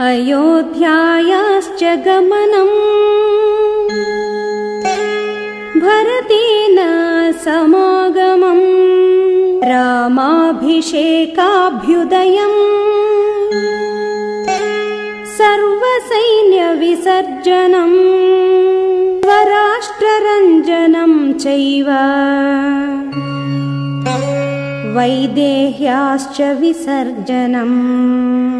अयोध्यायाश्च गमनम्। भरतेन समागमम्। रामाभिषेकाभ्युदयम्। सर्वसैन्यविसर्जनम्। स्वराष्ट्ररञ्जनम् चैव। वैदेह्याश्च विसर्जनम्।